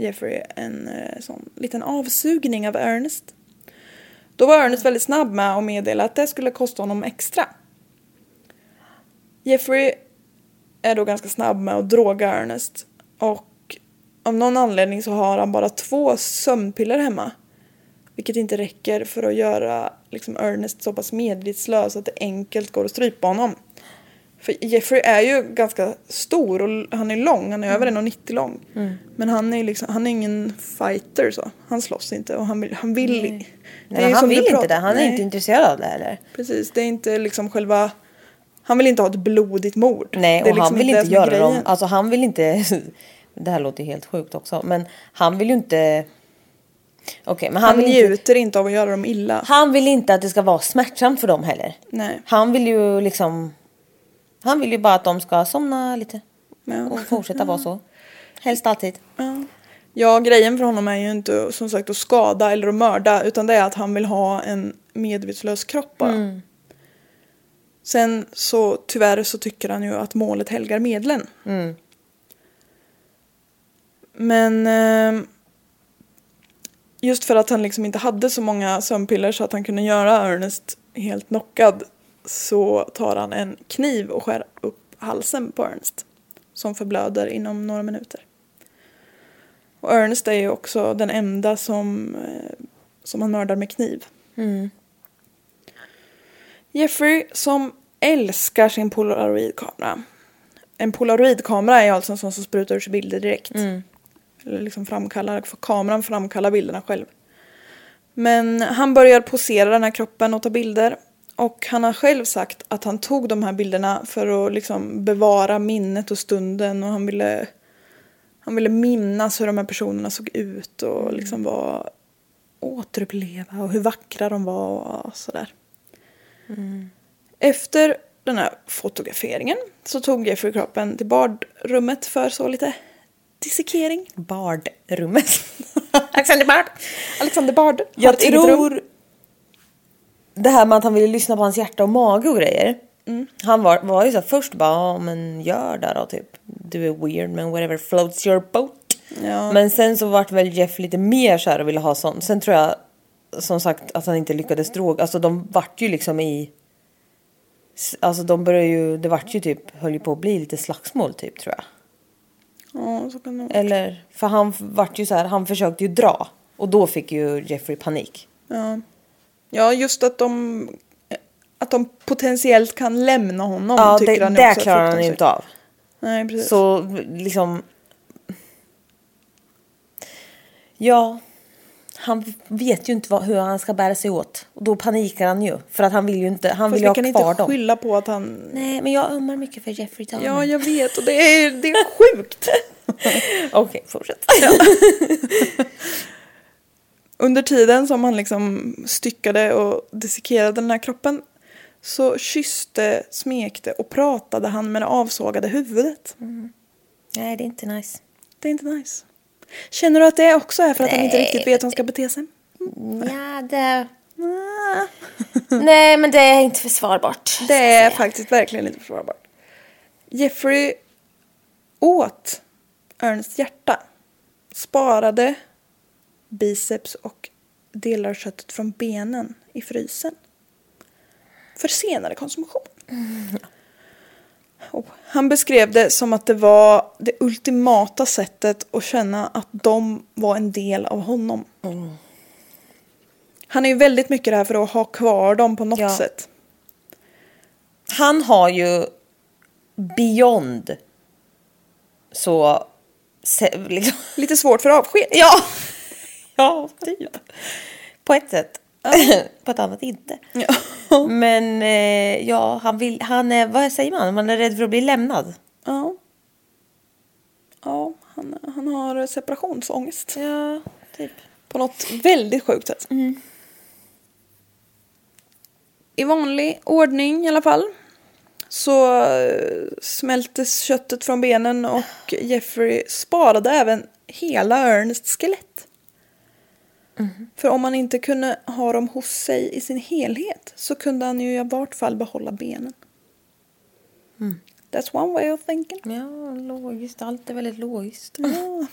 Jeffrey en eh, sån liten avsugning av Ernest. Då var Ernest väldigt snabb med att meddela att det skulle kosta honom extra. Jeffrey är då ganska snabb med att droga Ernest. Och av någon anledning så har han bara två sömnpiller hemma. Vilket inte räcker för att göra liksom, Ernest så pass medvetslös att det enkelt går att strypa honom. För Jeffrey är ju ganska stor och han är lång, han är över 1,90 lång. Men han är, liksom, han är ingen fighter så. Han slåss inte och han vill... Han vill Nej, ju han vill inte det. Han är Nej. inte intresserad av det heller. Precis, det är inte liksom själva... Han vill inte ha ett blodigt mord. Nej, och han liksom vill det inte är göra dem... Alltså han vill inte... [LAUGHS] Det här låter helt sjukt också. Men han vill ju inte... Men han, Han vill inte... njuter inte av att göra dem illa. Han vill inte att det ska vara smärtsamt för dem heller. Nej. Han vill ju liksom... Han vill ju bara att de ska somna lite. Ja. Och fortsätta vara så. Helst alltid. Ja. ja, grejen för honom är ju inte som sagt att skada eller att mörda utan det är att han vill ha en medvetslös kropp bara. Mm. Sen så tyvärr så tycker han ju att målet helgar medlen. Mm. Men eh, just för att han liksom inte hade så många sömnpiller så att han kunde göra Ernest helt knockad så tar han en kniv och skär upp halsen på Ernest som förblöder inom några minuter. Och Ernest är ju också den enda som, eh, som han mördar med kniv. Mm. Jeffrey som älskar sin polaroidkamera. En polaroidkamera är alltså en sån som sprutar ur sig bilder direkt. Mm. Eller liksom framkallar, för kameran framkallar bilderna själv. Men han börjar posera den här kroppen och ta bilder. Och han har själv sagt att han tog de här bilderna för att liksom bevara minnet och stunden och han ville, han ville minnas hur de här personerna såg ut och liksom var återuppleva och hur vackra de var och sådär. Efter den här fotograferingen så tog Jeffrey kroppen till badrummet för så lite dissekering. Bardrummet. [LAUGHS] Alexander Bard. Alexander Bard Jag tror det här med att han ville lyssna på hans hjärta och mage och grejer. Mm. Han var, var ju så här, först bara, ja men gör det då typ. Du är weird men whatever floats your boat. Ja. Men sen så vart väl Jeff lite mer så här och ville ha sånt. Sen tror jag som sagt att han inte lyckades droga. Alltså de vart ju liksom i... Alltså de började ju, det vart ju typ, höll ju på att bli lite slagsmål typ tror jag. Ja, så kan det vara. Eller, för han vart ju så här, han försökte ju dra. Och då fick ju Jeffrey panik. Ja. Ja, just att de, att de potentiellt kan lämna honom Ja, tycker det, han det också klarar han inte av. Nej, precis. Så liksom... Ja. Han vet ju inte vad, hur han ska bära sig åt. Och då panikar han ju. För att han vill ju inte, han Fast vill vi ju ha kan kvar inte dem. skylla på att han... Nej, men jag ömmar mycket för Jeffrey Dahmer. Ja, jag vet och det är, det är sjukt. [LAUGHS] Okej, fortsätt. [LAUGHS] Under tiden som han liksom styckade och dissekerade den här kroppen så kysste, smekte och pratade han med det avsågade huvudet. Nej, det är inte nice. Det är inte nice. Känner du att det också är för att han inte Nej, riktigt vet hur han ska bete sig? Ja, det... [LAUGHS] Nej, men det är inte försvarbart. Det är faktiskt verkligen lite försvarbart. Jeffrey åt Ernsts hjärta. Sparade biceps och delar av köttet från benen i frysen. För senare konsumtion. Och han beskrev det som att det var det ultimata sättet att känna att de var en del av honom. Han är ju väldigt mycket där för att ha kvar dem på något Ja. sätt. Han har ju beyond så... Se, liksom. Lite svårt för avsked. Ja! Ja, [LAUGHS] typ. På ett sätt. [LAUGHS] På ett annat inte. [LAUGHS] Men eh, ja, han vill, han är, vad säger man? Man är rädd för att bli lämnad. Ja. Ja, han, han har separationsångest. Ja, typ. På något väldigt sjukt sätt. I vanlig ordning i alla fall. Så eh, smältes köttet från benen och Jeffrey sparade även hela Ernests skelett. För om han inte kunde ha dem hos sig i sin helhet så kunde han ju i vart fall behålla benen. That's one way of thinking. Ja, logiskt. Allt är väldigt logiskt. Ja.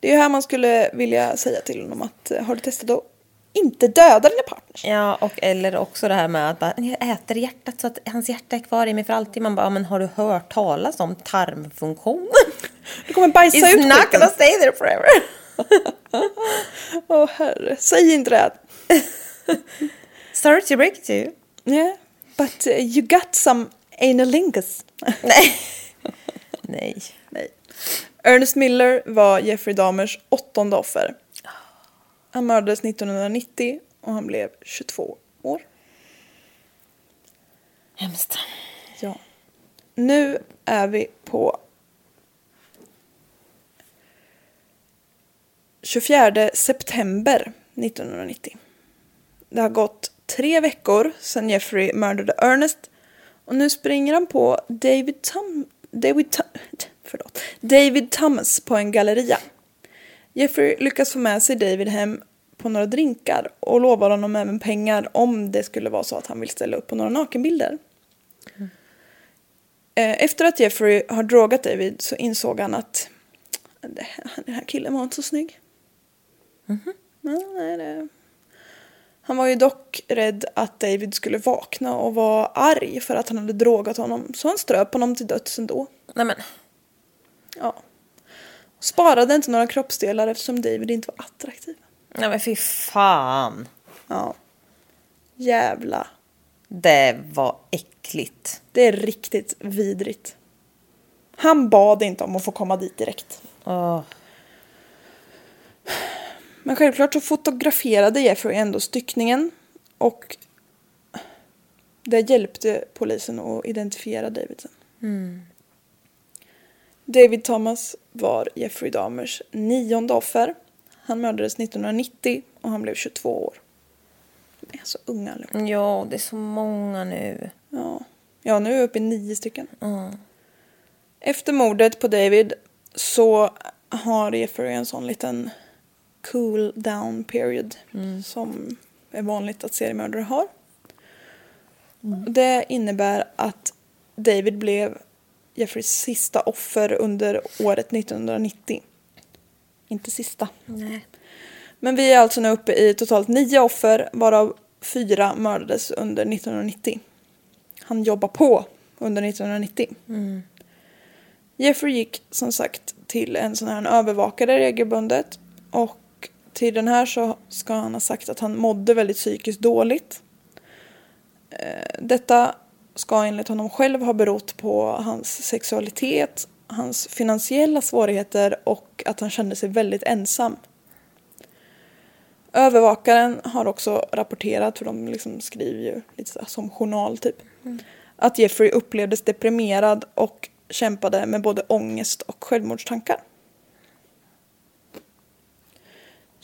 Det är ju här man skulle vilja säga till honom att eh, har du testat att inte döda dina partners? Ja, och eller också det här med att bara, jag äter hjärtat så att hans hjärta är kvar i mig för alltid. Man bara, men har du hört talas om tarmfunktion? Du kommer bajsa It's ut not skiten. gonna stay there forever. [LAUGHS] Åh herre, säg inte det. [LAUGHS] Sorry to break it to you. Yeah, but uh, you got some analingus. [LAUGHS] Nej. Nej. Nej. Ernest Miller var Jeffrey Dahmers åttonde offer. Han mördades 1990 och han blev 22 år. Hemskt. Ja. Nu är vi på 24 september 1990. Det har gått tre veckor sedan Jeffrey mördade Ernest och nu springer han på David Tom... David Tom... Förlåt. David Thomas på en galleria. Jeffrey lyckas få med sig David hem på några drinkar och lovar honom även pengar om det skulle vara så att han vill ställa upp på några nakenbilder. Mm. Efter att Jeffrey har drogat David så insåg han att den här killen var inte så snygg. Ja, nej, det... Han var ju dock rädd att David skulle vakna och vara arg för att han hade drogat honom så han ströp honom till döds ändå. Nej men. Ja. Sparade inte några kroppsdelar eftersom David inte var attraktiv. Nej men fy fan. Ja. Jävla. Det var äckligt. Det är riktigt vidrigt. Han bad inte om att få komma dit direkt. Åh. Men självklart så fotograferade Jeffrey ändå styckningen och det hjälpte polisen att identifiera David sen. David Thomas var Jeffrey Dahmers nionde offer. Han mördades 1990 och han blev 22 år. De är så unga allihopa. Ja, det är så många nu. Ja. ja, nu är vi uppe i nio stycken. Efter mordet på David så har Jeffrey en sån liten cool down period som är vanligt att seriemördare har. Det innebär att David blev Jeffreys sista offer under året 1990. Inte sista. Nej. Men vi är alltså nu uppe i totalt nio offer varav fyra mördades under 1990. Han jobbar på under 1990. Jeffrey gick som sagt till en sån här övervakare regelbundet och till den här så ska han ha sagt att han mådde väldigt psykiskt dåligt. Eh, Detta ska enligt honom själv ha berott på hans sexualitet, hans finansiella svårigheter och att han kände sig väldigt ensam. Övervakaren har också rapporterat, för de liksom skriver ju lite som journal typ, att Jeffrey upplevdes deprimerad och kämpade med både ångest och självmordstankar.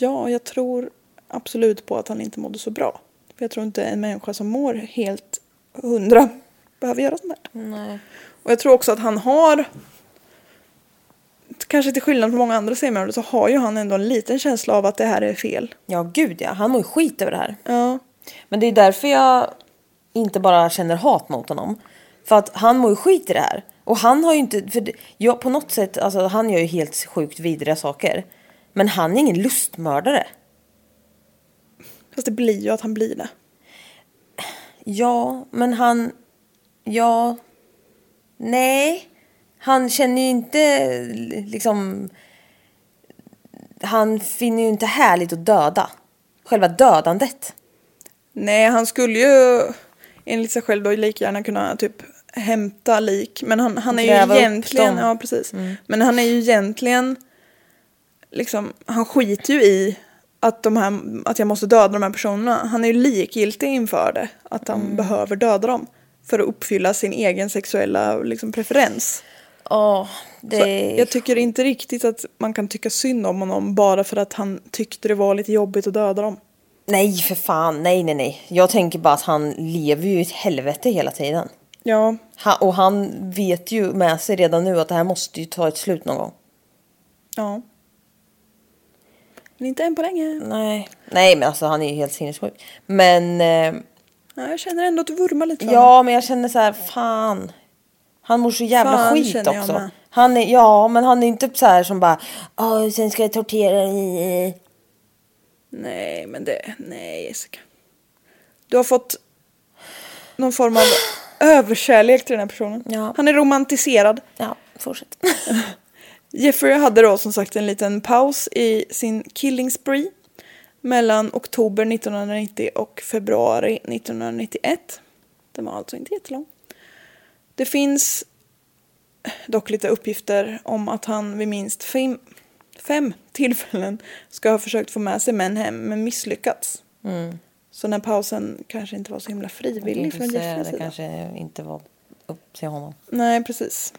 Ja, jag tror absolut på att han inte mådde så bra. För jag tror inte en människa som mår helt hundra behöver göra sånt där. Nej. Och jag tror också att han har, kanske till skillnad från många andra seriemördare, så har ju han ändå en liten känsla av att det här är fel. Ja, gud ja. Han mår ju skit över det här. Ja. Men det är därför jag inte bara känner hat mot honom. För att han mår ju skit i det här. Och han har ju inte, för jag, på något sätt, alltså han gör ju helt sjukt vidriga saker. Men han är ingen lustmördare. Fast det blir ju att han blir det. Ja, men han, ja, nej. Han känner ju inte liksom, han finner ju inte härligt att döda. Själva dödandet. Nej, han skulle ju enligt sig själv då lika gärna kunna typ hämta lik. Men han, han är Gräva ju egentligen. Mm. ja precis. Men han är ju egentligen, liksom, han skiter ju i att, de här, att jag måste döda de här personerna. Han är ju likgiltig inför det, att han Mm. behöver döda dem. För att uppfylla sin egen sexuella liksom, preferens. Ja, det... Jag tycker inte riktigt att man kan tycka synd om honom bara för att han tyckte det var lite jobbigt att döda dem. Nej, för fan. Nej, nej, nej. Jag tänker bara att han lever ju i ett helvete hela tiden. Ja, Han, och han vet ju med sig redan nu att det här måste ju ta ett slut någon gång. ja. Men inte än på länge. Nej. Nej, men alltså han är ju helt sinnessjuk. Men... Eh, Ja, jag känner ändå att du vurmar lite för ja, men jag känner så här, fan. Han mår så jävla Fan, skit känner jag också. med. Han är, ja, men han är inte så här som bara, Åh, sen ska jag tortera dig. Nej, men det... Nej, Jessica. Du har fått någon form av överkärlek till den här personen. Ja. Han är romantiserad. Ja, fortsätt. [LAUGHS] Jeffrey hade då som sagt en liten paus i sin killing spree mellan oktober 1990 och februari 1991. Den var alltså inte jättelång. Det finns dock lite uppgifter om att han vid minst fem, fem tillfällen ska ha försökt få med sig män hem men misslyckats. Så den här pausen kanske inte var så himla frivillig från Jeffreys det sida. kanske inte var upp till honom. Nej, precis.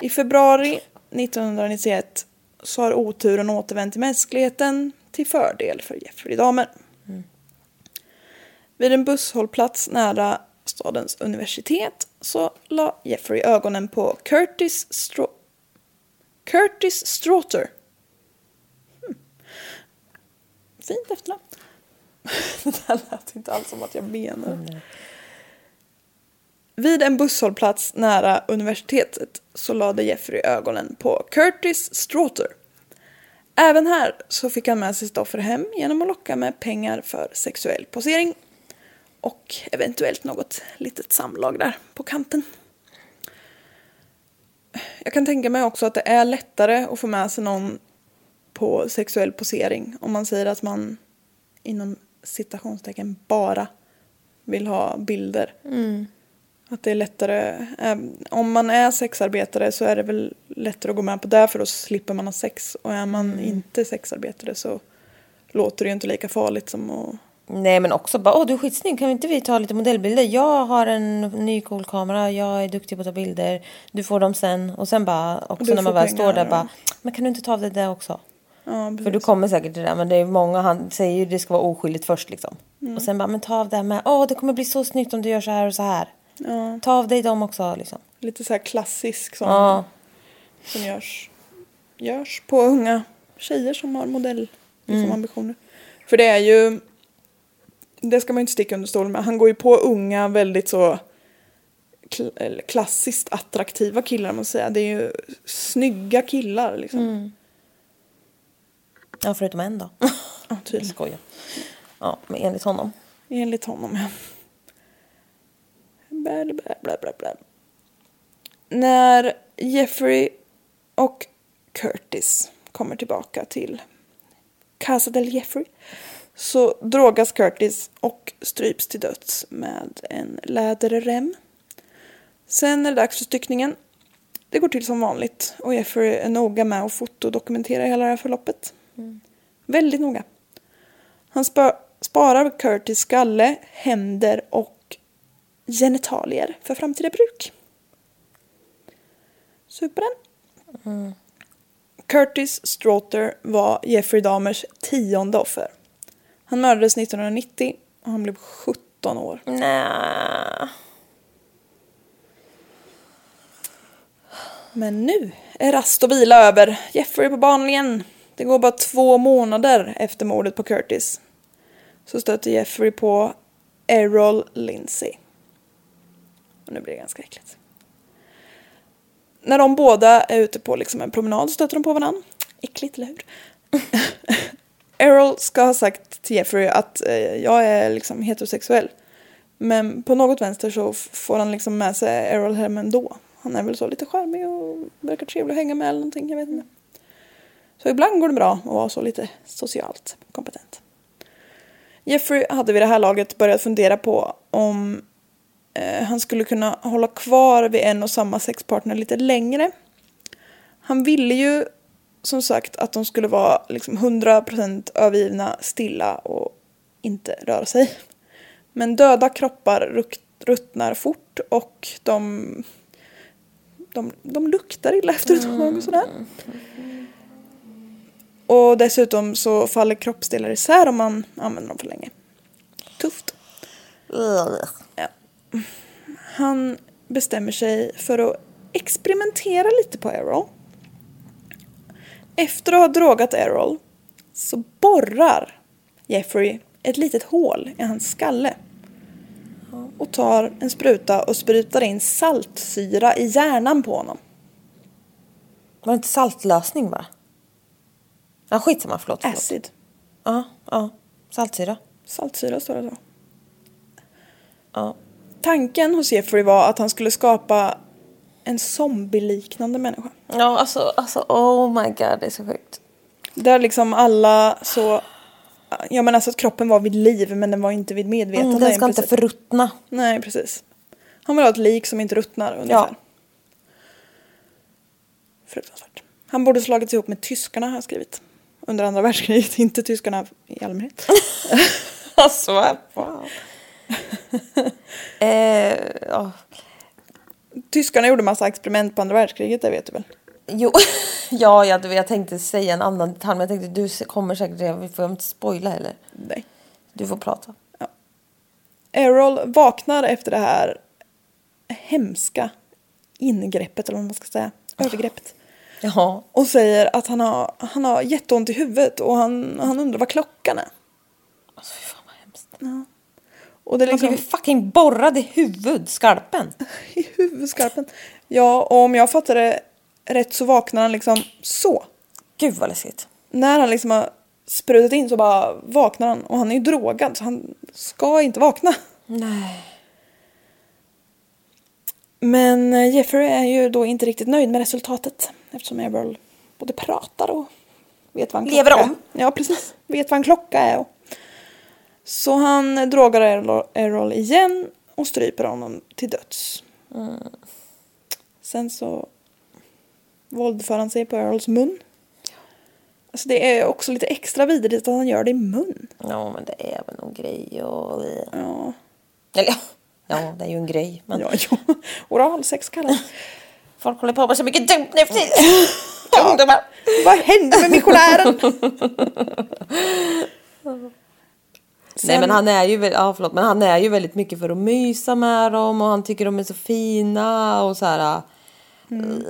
I februari 1991 så har oturen återvänt till mänskligheten till fördel för Jeffrey Dahmer. Vid en busshållplats nära stadens universitet så la Jeffrey ögonen på Curtis Stro- Curtis Straughter. Hmm. fint efternamn. [LAUGHS] det här lät inte alls som att jag menar. Vid en busshållplats nära universitetet så lade Jeffrey ögonen på Curtis Straughter. Även här så fick han med sig Stoffer hem genom att locka med pengar för sexuell posering. Och eventuellt något litet samlag där på kanten. Jag kan tänka mig också att det är lättare att få med sig någon på sexuell posering om man säger att man inom citationstecken bara vill ha bilder. Mm. Att det är lättare, eh, om man är sexarbetare så är det väl lättare att gå med på det för då slipper man ha sex. Och är man inte sexarbetare så låter det ju inte lika farligt som att... Nej men också bara, åh du är skitsnygg, kan inte vi ta lite modellbilder? Jag har en ny cool kamera, jag är duktig på att ta bilder, du får dem sen. Och sen bara, också när man väl står där och- bara, men kan du inte ta av det där också? Ja, För du kommer säkert till det där, men det är många, han säger ju det ska vara oskyldigt först liksom. Mm. Och sen bara, men ta av det här med, åh det kommer bli så snyggt om du gör så här och så här. Ja, Ta av dig dem också liksom. lite så här klassisk som, Ja. som görs, görs på unga tjejer som har modell liksom, ambitioner. För det är ju, det ska man ju inte sticka under stolen med, han går ju på unga väldigt så kl- klassiskt attraktiva killar måste jag säga. Det är ju snygga killar liksom. Ja, förutom en då. Ja, Jag tydligen. skojar. Ja, men enligt honom. Enligt honom, ja. Bla, bla, bla, bla, bla. När Jeffrey och Curtis kommer tillbaka till Casa del Jeffrey så drogas Curtis och stryps till döds med en läderrem. Sen är det dags för styckningen. Det går till som vanligt och Jeffrey är noga med att fotodokumentera hela det här förloppet. Väldigt noga. Han spa- sparar Curtis skalle, händer och genitalier för framtida bruk. Super den. Curtis Straughter var Jeffrey Dahmers tionde offer. Han mördades 1990 och han blev 17 år. Nej. Men nu är rast och vila över. Jeffrey är på banan igen. Det går bara två månader efter mordet på Curtis. Så stöter Jeffrey på Errol Lindsay. Och nu blir det ganska äckligt. När de båda är ute på liksom en promenad stöter de på varandra. Äckligt, eller hur? [LAUGHS] Errol ska ha sagt till Jeffrey att eh, jag är liksom heterosexuell. Men på något vänster så får han liksom med sig Errol hem ändå. Han är väl så lite charmig och verkar trevlig att hänga med eller någonting, jag vet inte. Så ibland går det bra att vara så lite socialt kompetent. Jeffrey hade vid det här laget börjat fundera på om Eh, han skulle kunna hålla kvar vid en och samma sexpartner lite längre. Han ville ju som sagt att de skulle vara liksom 100% övergivna, stilla och inte röra sig. Men döda kroppar ruttnar fort och de, de, de luktar illa efter ett tag och sådär. Och dessutom så faller kroppsdelar isär om man använder dem för länge. Tufft. Han bestämmer sig för att experimentera lite på Errol. Efter att ha drogat Errol så borrar Jeffrey ett litet hål i hans skalle. Och tar en spruta och sprutar in saltsyra i hjärnan på honom. Var det inte saltlösning va? Ja, skitsamma, förlåt. förlåt. Acid. Ja, ja. Saltsyra. Saltsyra står det så. Ja. Tanken hos Jeffrey var att han skulle skapa en zombieliknande människa. Ja, alltså, alltså, oh my god, det är så sjukt. Där liksom alla så... Ja men alltså att kroppen var vid liv men den var inte vid medvetande. Mm, den ska inte förruttna. Nej precis. Han vill ha ett lik som inte ruttnar ungefär. Ja. Fruktansvärt. Han borde slagits ihop med tyskarna har jag skrivit. Under andra världskriget, [LAUGHS] inte tyskarna i allmänhet. [LAUGHS] Alltså, wow. [LAUGHS] eh, ja. Tyskarna gjorde massa experiment på andra världskriget, det vet du väl? Jo, [LAUGHS] ja, jag, jag tänkte säga en annan detalj, men jag tänkte du kommer säkert, vi får inte spoila heller. Nej. Du får prata. Errol vaknar efter det här hemska ingreppet, eller vad man ska säga, övergreppet. Jaha. Och säger att han har, han har jätteont i huvudet och han, han undrar vad klockan är. Alltså fy fan vad hemskt. Ja. Och det är Han liksom blev fucking borrad i huvudskalpen. [LAUGHS] i huvudskarpen. Ja, och om jag fattar det rätt så vaknar han liksom så. Gud vad läskigt. När han liksom har sprutat in så bara vaknar han. Och han är ju drogad så han ska inte vakna. Nej. Men eh, Jeffrey är ju då inte riktigt nöjd med resultatet. Eftersom Errol både pratar och vet vad en Lever klocka om. Ja, precis. Vet vad en klocka är. Och... Så han drogar Errol, igen och stryper honom till döds. Sen så våldför han sig på Errols mun. Alltså det är också lite extra vidrigt att han gör det i mun. Ja men det är väl någon grej och... Ja, Eller ja, ja det är ju en grej. Men ja, ja. Oralsex kallas folk håller på med så mycket dumt nu för tiden. Ungdomar. Vad hände med missionären? [LAUGHS] Nej men han är ju ja, förlåt, men han är ju väldigt mycket för att mysa med dem och han tycker de är så fina och så här. Mm. eh,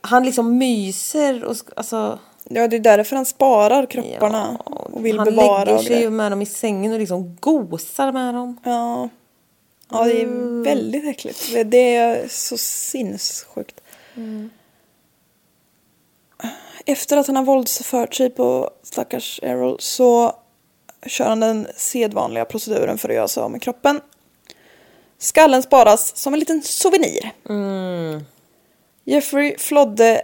Han liksom myser och alltså. Ja, det är därför han sparar kropparna och vill han bevara lägger och sig ju med dem i sängen och liksom gosar med dem. Ja. ja, det Mm. är väldigt äckligt. Det- är så sinnessjukt. Efter att han har våldsfört sig på stackars Errol så kör han den sedvanliga proceduren för att göra sig av med kroppen. Skallen sparas som en liten souvenir. Jeffrey flodde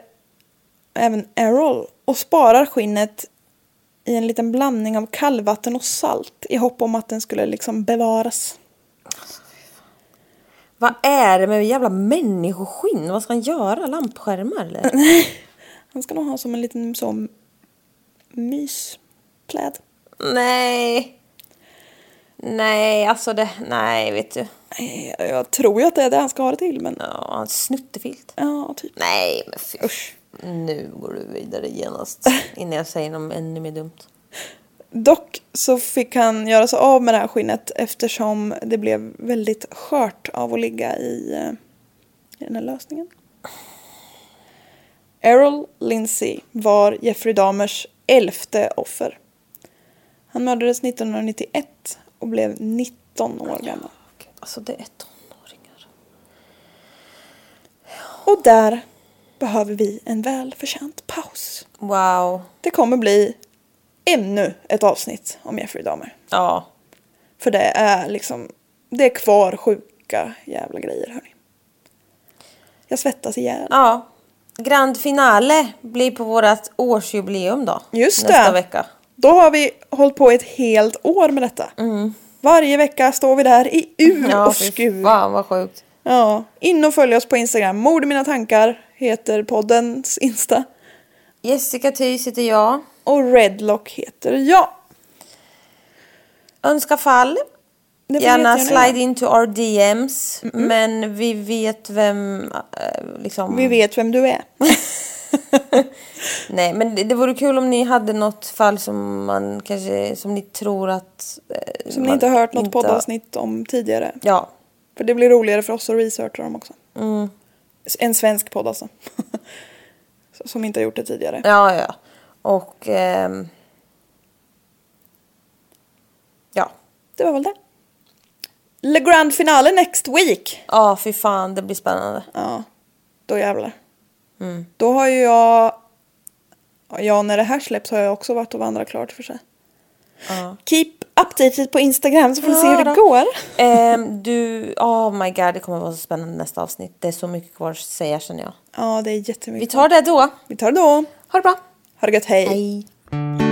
även Errol och sparar skinnet i en liten blandning av kallvatten och salt i hopp om att den skulle liksom bevaras. Vad är det med jävla människoskinn? Vad ska han göra? Lampskärmar eller? [LAUGHS] Han ska nog ha som en liten sån myspläd. Nej. Nej, alltså det, nej vet du. Nej, Jag tror ju att det är det han ska ha det till men Ja, en snuttefilt. ja, typ. Nej, men fy. Usch. Nu går du vidare genast [LAUGHS] innan jag säger något ännu mer dumt. Dock så fick han göra sig av med det här skinnet eftersom det blev väldigt skört av att ligga i, eh, i den här lösningen. Errol Lindsey var Jeffrey Dahmers elfte offer. Han mördades 1991 och blev 19 år gammal. Gud, Alltså det är tonåringar. Och där behöver vi en välförtjänt paus. Wow. Det kommer bli ännu ett avsnitt om Jeffrey Dahmer. Ja. För det är liksom, det är kvar sjuka jävla grejer hörni. Jag svettas ihjäl. Ja. Grand finale blir på vårt årsjubileum då. Just Nästa det. vecka. Då har vi hållit på ett helt år med detta. Varje vecka står vi där i ur Mm. Ja, och skur. fan vad sjukt. Ja, in och följ oss på Instagram. Mord i mina tankar heter poddens Insta. Jessica Thys heter jag. Och Redlock heter jag. Önska fall. Gärna slide into our DMs. Men vi vet vem... eh, liksom... Vi vet vem du är. [LAUGHS] [LAUGHS] Nej, men det, det vore kul om ni hade något fall som man kanske... Som ni tror att... eh, Som ni inte har hört något inte poddavsnitt om tidigare. Ja. För det blir roligare för oss att researcha dem också. Mm. En svensk podd alltså. [LAUGHS] Som inte har gjort det tidigare. Ja, ja. Och... ehm, ja. Det var väl det. Le Grand Finale next week. Ja, fy fan. Det blir spännande. Ja, då jävlar. Mm. Då har ju jag... Ja, när det här släpps har jag också varit och vandrat klart för sig. Ja. Keep updated på Instagram så får ni se hur det går. Ehm, du... Oh my god, det kommer vara så spännande nästa avsnitt. Det är så mycket kvar att säga känner jag. Ja, det är jättemycket. Vi tar det då. Vi tar det då. Ha det bra. Ha det gött, hej. Hej.